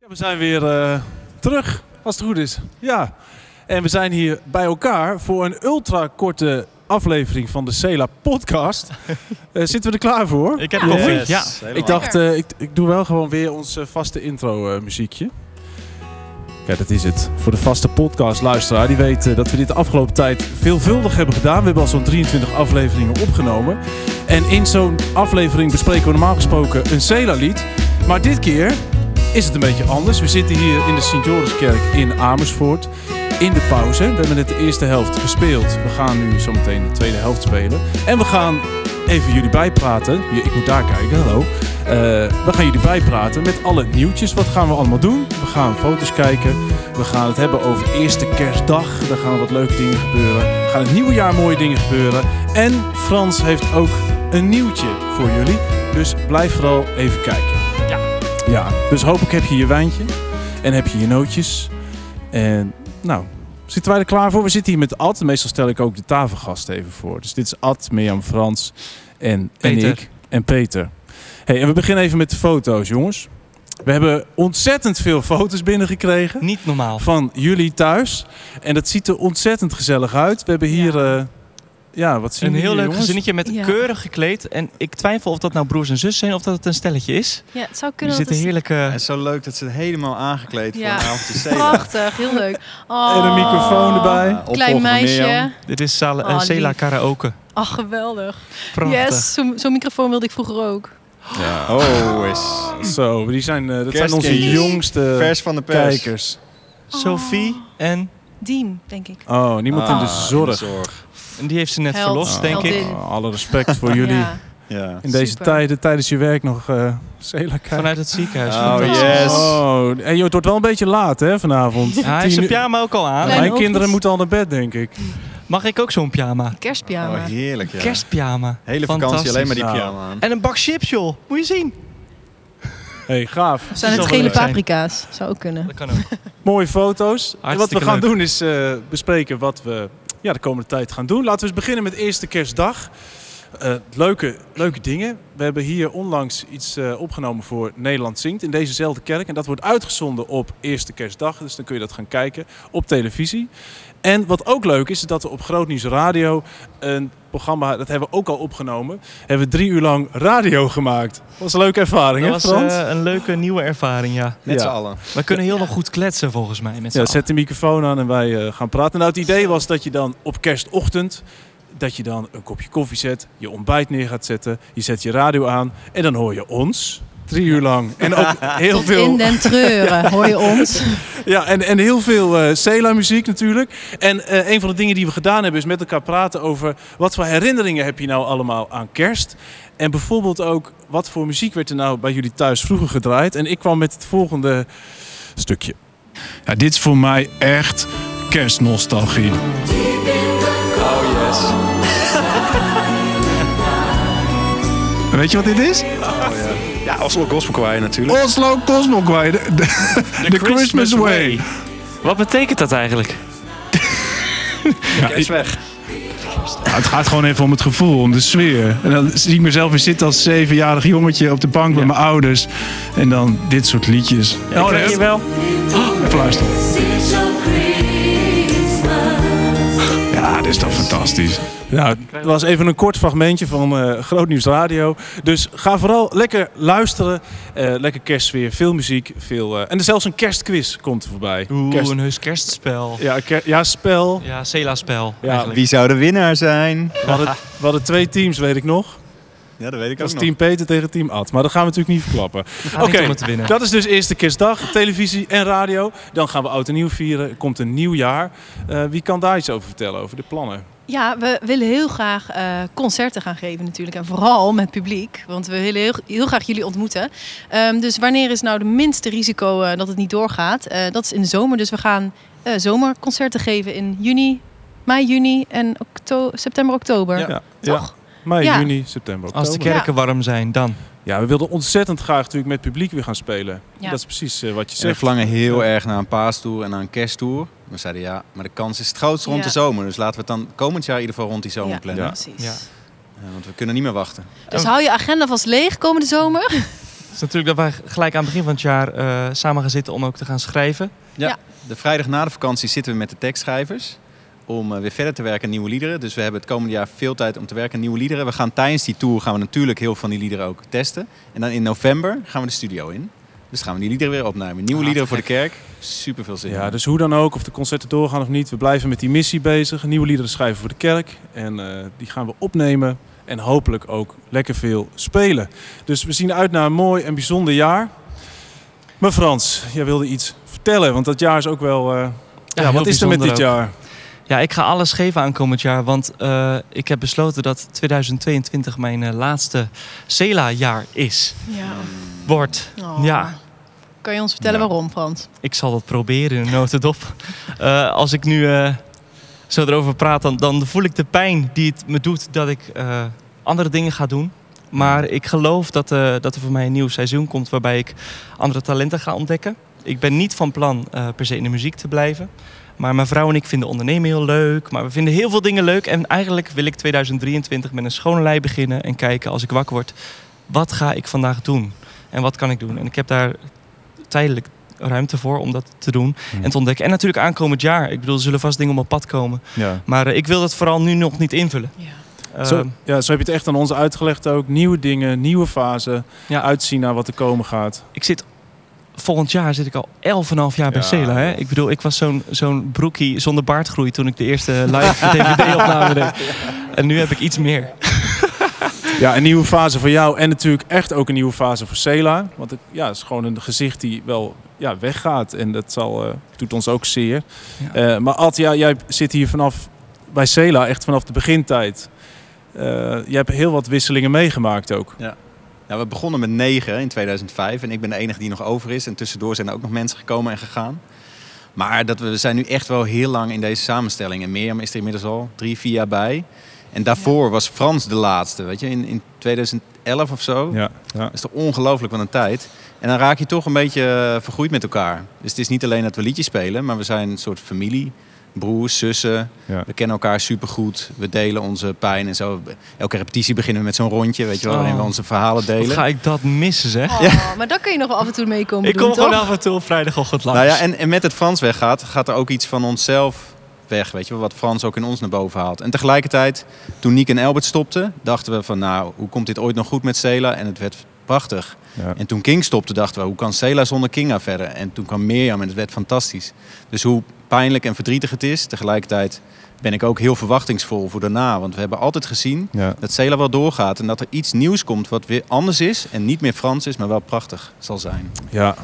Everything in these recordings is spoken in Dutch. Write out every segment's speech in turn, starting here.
Ja, we zijn weer eh, terug, als het goed is. Ja. En we zijn hier bij elkaar voor een ultra korte aflevering van de Cela podcast. Eh, zitten we er klaar voor? Ik heb koffie. Yes. Ja. Ik dacht, eh, ik, ik doe wel gewoon weer ons vaste intro eh, muziekje. Kijk, dat is het. Voor de vaste podcast luisteraar, die weet dat we dit de afgelopen tijd veelvuldig hebben gedaan. We hebben al zo'n 23 afleveringen opgenomen. En in zo'n aflevering bespreken we normaal gesproken een Cela-lied. Maar dit keer is het een beetje anders. We zitten hier in de Sint-Joriskerk in Amersfoort. In de pauze. We hebben net de eerste helft gespeeld. We gaan nu zometeen de tweede helft spelen. En we gaan even jullie bijpraten. Ik moet daar kijken, hallo. Eh, we gaan jullie bijpraten met alle nieuwtjes. Wat gaan we allemaal doen? We gaan foto's kijken. We gaan het hebben over eerste kerstdag. Daar gaan wat leuke dingen gebeuren. Er gaan het nieuwe jaar mooie dingen gebeuren. En Frans heeft ook een nieuwtje voor jullie. Dus blijf vooral even kijken. Ja. Dus hopelijk heb je je wijntje. En heb je je nootjes. En nou, zitten wij er klaar voor? We zitten hier met Ad. Meestal stel ik ook de tafelgast even voor. Dus dit is Ad, Mirjam, Frans en, Peter. en ik. En Peter. Hey, en we beginnen even met de foto's, jongens. We hebben ontzettend veel foto's binnengekregen Niet normaal. van jullie thuis. En dat ziet er ontzettend gezellig uit. We hebben hier, Ja. ja, ja wat zien Een heel leuk jongens? gezinnetje met Ja. keurig gekleed. En ik twijfel of dat nou broers en zus zijn of dat het een stelletje is. Ja, het zou Er kunnen zitten dat het- heerlijke... Het is zo leuk dat ze helemaal aangekleed voor Ja. een avondje Cela. Prachtig, heel leuk. Oh, En een microfoon erbij. Opvolger Klein meisje. Dit is Sala, eh, Oh, lief. karaoke. Ach, geweldig. Prachtig. Yes, zo'n zo'n microfoon wilde ik vroeger ook. Ja. Oh, is Zo, die zijn, eh, dat zijn onze jongste vers van de pers. kijkers. Sophie en... Diem, denk ik. Oh, niemand in de Ah, zorg. En die heeft ze net Held. verlost, denk ik. Heldin. Oh, alle respect voor jullie Ja. Ja. in deze Super. tijden tijdens je werk nog eh kijken. Vanuit het ziekenhuis. Oh, yes. Oh, en joh, het wordt wel een beetje laat hè, vanavond. Ja, hij heeft Tien zijn pyjama ook al aan. Mijn kinderen moeten al naar bed, denk ik. Mag ik ook zo'n pyjama? Kerstpyjama. Oh, heerlijk, ja. Kerstpyjama. Hele vakantie alleen maar die Nou. pyjama aan. En een bak chips, joh. Moet je zien. hey, gaaf. Of zijn het gele paprika's? Zou ook kunnen. Dat kan ook. Mooie foto's. En wat we gaan leuk. doen is eh, bespreken wat we ja, de komende tijd gaan doen. Laten we eens beginnen met eerste kerstdag. Eh, leuke, leuke dingen. We hebben hier onlangs iets eh, opgenomen voor Nederland Zingt in dezezelfde kerk. En dat wordt uitgezonden op eerste kerstdag. Dus dan kun je dat gaan kijken op televisie. En wat ook leuk is, is dat we op Grootnieuws Radio een programma, dat hebben we ook al opgenomen, hebben we drie uur lang radio gemaakt. Dat was een leuke ervaring, Dat hè was Frans? eh, een leuke nieuwe ervaring, ja. Met Ja. z'n allen. We kunnen heel Ja. nog goed kletsen, volgens mij, met z'n Ja, allen. zet de microfoon aan en wij gaan praten. Nou, het idee was dat je dan op kerstochtend... dat je dan een kopje koffie zet, je ontbijt neer gaat zetten... je zet je radio aan en dan hoor je ons... Drie uur lang. En ook heel Tot veel, in den treuren, hoor je ons. ja, en, en heel veel eh Cela-muziek natuurlijk. En eh, een van de dingen die we gedaan hebben... is met elkaar praten over... wat voor herinneringen heb je nou allemaal aan kerst? En bijvoorbeeld ook... wat voor muziek werd er nou bij jullie thuis vroeger gedraaid? En ik kwam met het volgende stukje. Ja, dit is voor mij echt kerstnostalgie. Oh, yes. Weet je wat dit is? Ja, Oslo Gospel Choir natuurlijk. Oslo Cosmo Choir. De, de- de Christmas Way. Wat betekent dat eigenlijk? Ja, Kerst weg. Nou, het gaat gewoon even om het gevoel, om de sfeer. En dan zie ik mezelf weer zitten als zevenjarig jongetje op de bank met mijn ouders. En dan dit soort liedjes. Ja, oh, ken je wel? Even luisteren. Is toch fantastisch. Nou, het was even een kort fragmentje van eh Groot Nieuws Radio. Dus ga vooral lekker luisteren. Eh, lekker kerstsfeer, veel muziek. Veel, eh, en er zelfs een kerstquiz komt er voorbij. Oeh, Kerst- een heus kerstspel. ja, ker- ja, spel. Ja, Cela-spel. Ja, eigenlijk. Wie zou de winnaar zijn? We hadden, we hadden twee teams, weet ik nog. Ja, dat weet ik Dat ook nog. team Peter tegen team Ad. Maar dat gaan we natuurlijk niet verklappen. Oké. Dat is dus eerste kerstdag, televisie en radio. Dan gaan we oud en nieuw vieren. Er komt een nieuw jaar. Eh, wie kan daar iets over vertellen, over de plannen? Ja, we willen heel graag eh, concerten gaan geven natuurlijk. En vooral met publiek. Want we willen heel, heel graag jullie ontmoeten. Ehm, dus wanneer is nou de minste risico eh, dat het niet doorgaat? Eh, dat is in de zomer. Dus we gaan eh, zomerconcerten geven in juni, mei, juni en okto- september, oktober. Ja, Toch? Mei, Ja. juni, september, oktober. Als de kerken warm zijn, dan. Ja, we wilden ontzettend graag natuurlijk met publiek weer gaan spelen. Ja. Dat is precies eh, wat je En we zegt. verlangen heel erg naar een paastoer en naar een kersttour. We zeiden ja, maar de kans is het grootst rond Ja. de zomer. Dus laten we het dan komend jaar in ieder geval rond die zomer Ja, plannen. Ja. precies. Ja. Want we kunnen niet meer wachten. Dus hou je agenda vast leeg komende zomer. is natuurlijk dat wij gelijk aan het begin van het jaar eh, samen gaan zitten om ook te gaan schrijven. De vrijdag na de vakantie zitten we met de tekstschrijvers. Om eh, weer verder te werken aan nieuwe liederen. Dus we hebben het komende jaar veel tijd om te werken aan nieuwe liederen. We gaan tijdens die tour gaan we natuurlijk heel veel van die liederen ook testen. En dan in november gaan we de studio in. Dus gaan we die liederen weer opnemen. Nieuwe Ah, liederen voor de kerk. Super veel zin Ja, in. dus hoe dan ook, of de concerten doorgaan of niet, we blijven met die missie bezig. Nieuwe liederen schrijven voor de kerk. En eh, die gaan we opnemen en hopelijk ook lekker veel spelen. Dus we zien uit naar een mooi en bijzonder jaar. Maar Frans, jij wilde iets vertellen, want dat jaar is ook wel... eh, ja, wat is er met dit ook. jaar? Ja, ik ga alles geven aankomend jaar, want eh, ik heb besloten dat 2022 mijn eh, laatste CELA-jaar is. Ja. Wordt. Oh. Ja. Kan je ons vertellen Ja. waarom, Frans? Ik zal dat proberen in een notendop. Eh, als ik nu eh, zo erover praat, dan, dan voel ik de pijn die het me doet dat ik eh, andere dingen ga doen. Maar ik geloof dat, eh, dat er voor mij een nieuw seizoen komt waarbij ik andere talenten ga ontdekken. Ik ben niet van plan eh, per se in de muziek te blijven. Maar mijn vrouw en ik vinden ondernemen heel leuk. Maar we vinden heel veel dingen leuk. En eigenlijk wil ik 2023 met een schone lei beginnen. En kijken als ik wakker word. Wat ga ik vandaag doen? En wat kan ik doen? En ik heb daar tijdelijk ruimte voor om dat te doen Hmm. en te ontdekken. En natuurlijk aankomend jaar. Ik bedoel, er zullen vast dingen op mijn pad komen. Ja. Maar eh, ik wil dat vooral nu nog niet invullen. Ja. Zo, Ehm, ja, zo heb je het echt aan ons uitgelegd ook. Nieuwe dingen, nieuwe fase. Ja. Uitzien naar wat er komen gaat. ik zit... Volgend jaar zit ik al 11,5 jaar bij Ja, Cela. Hè? Ik bedoel, ik was zo'n zo'n broekie zonder baardgroei toen ik de eerste live DVD-opname deed. En nu heb ik iets meer. Ja, een nieuwe fase voor jou en natuurlijk echt ook een nieuwe fase voor Cela. Want het ja, is gewoon een gezicht die wel ja, weggaat en dat zal, eh, doet ons ook zeer. Ja. Eh, maar Ad, ja, jij zit hier vanaf bij Cela echt vanaf de begintijd. Eh je hebt heel wat wisselingen meegemaakt ook. Nou, we begonnen met negen in 2005 en ik ben de enige die nog over is. En tussendoor zijn er ook nog mensen gekomen en gegaan. Maar dat we, we zijn nu echt wel heel lang in deze samenstelling. En Mirjam is er inmiddels al drie, vier jaar bij. En daarvoor was Frans de laatste, weet je, in, in 2011 of zo. Ja, ja. Dat is toch ongelooflijk van een tijd. En dan raak je toch een beetje eh, vergroeid met elkaar. Dus het is niet alleen dat we liedjes spelen, maar we zijn een soort familie. Broers, zussen. Ja. We kennen elkaar supergoed. We delen onze pijn en zo. Elke repetitie beginnen we met zo'n rondje, weet je wel, waarin we Oh. onze verhalen Wat delen. ga ik dat missen, zeg. Oh, Maar dan kun je nog wel af en toe meekomen Ik doen, kom gewoon af en toe op vrijdagochtend langs. Nou ja, en, en met het Frans weggaat, gaat er ook iets van onszelf weg, weet je wel, wat Frans ook in ons naar boven haalt. En tegelijkertijd, toen Niek en Albert stopten, dachten we van, nou, hoe komt dit ooit nog goed met Cela? En het werd prachtig. Ja. En toen King stopte, dachten we, hoe kan Cela zonder Kinga verder? En toen kwam Mirjam en het werd fantastisch. Dus hoe pijnlijk en verdrietig het is, tegelijkertijd ben ik ook heel verwachtingsvol voor daarna. Want we hebben altijd gezien Ja. dat Cela wel doorgaat en dat er iets nieuws komt wat weer anders is en niet meer Frans is, maar wel prachtig zal zijn. ja.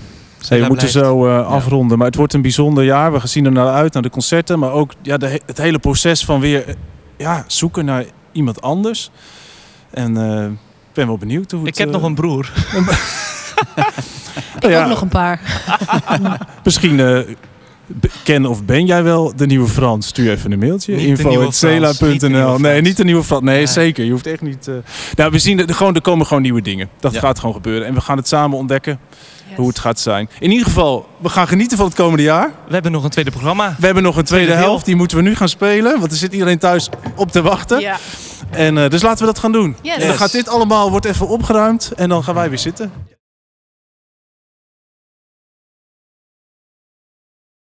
Hey, we moeten blijft. zo eh, afronden, maar het wordt een bijzonder jaar. We zien er naar uit, naar de concerten, maar ook ja, de, he- het hele proces van weer eh, ja, zoeken naar iemand anders. En eh, ben wel benieuwd hoe het... Ik heb eh, nog een broer. Ik ja. ook nog een paar. Misschien eh, ken of ben jij wel de nieuwe Frans? Stuur even een mailtje. De de Info.cela.nl Nee, niet de nieuwe Frans. Nee, zeker. Je hoeft echt niet... eh Nou, we zien er, gewoon, er komen gewoon nieuwe dingen. Dat Ja. gaat gewoon gebeuren. En we gaan het samen ontdekken Yes. hoe het gaat zijn. In ieder geval, we gaan genieten van het komende jaar. We hebben nog een tweede programma. We hebben nog een tweede, Tweede helft. Die moeten we nu gaan spelen. Want er zit iedereen thuis op te wachten. Ja. En, eh, dus laten we dat gaan doen. Yes. En dan gaat dit allemaal, wordt even opgeruimd. En dan gaan wij weer zitten.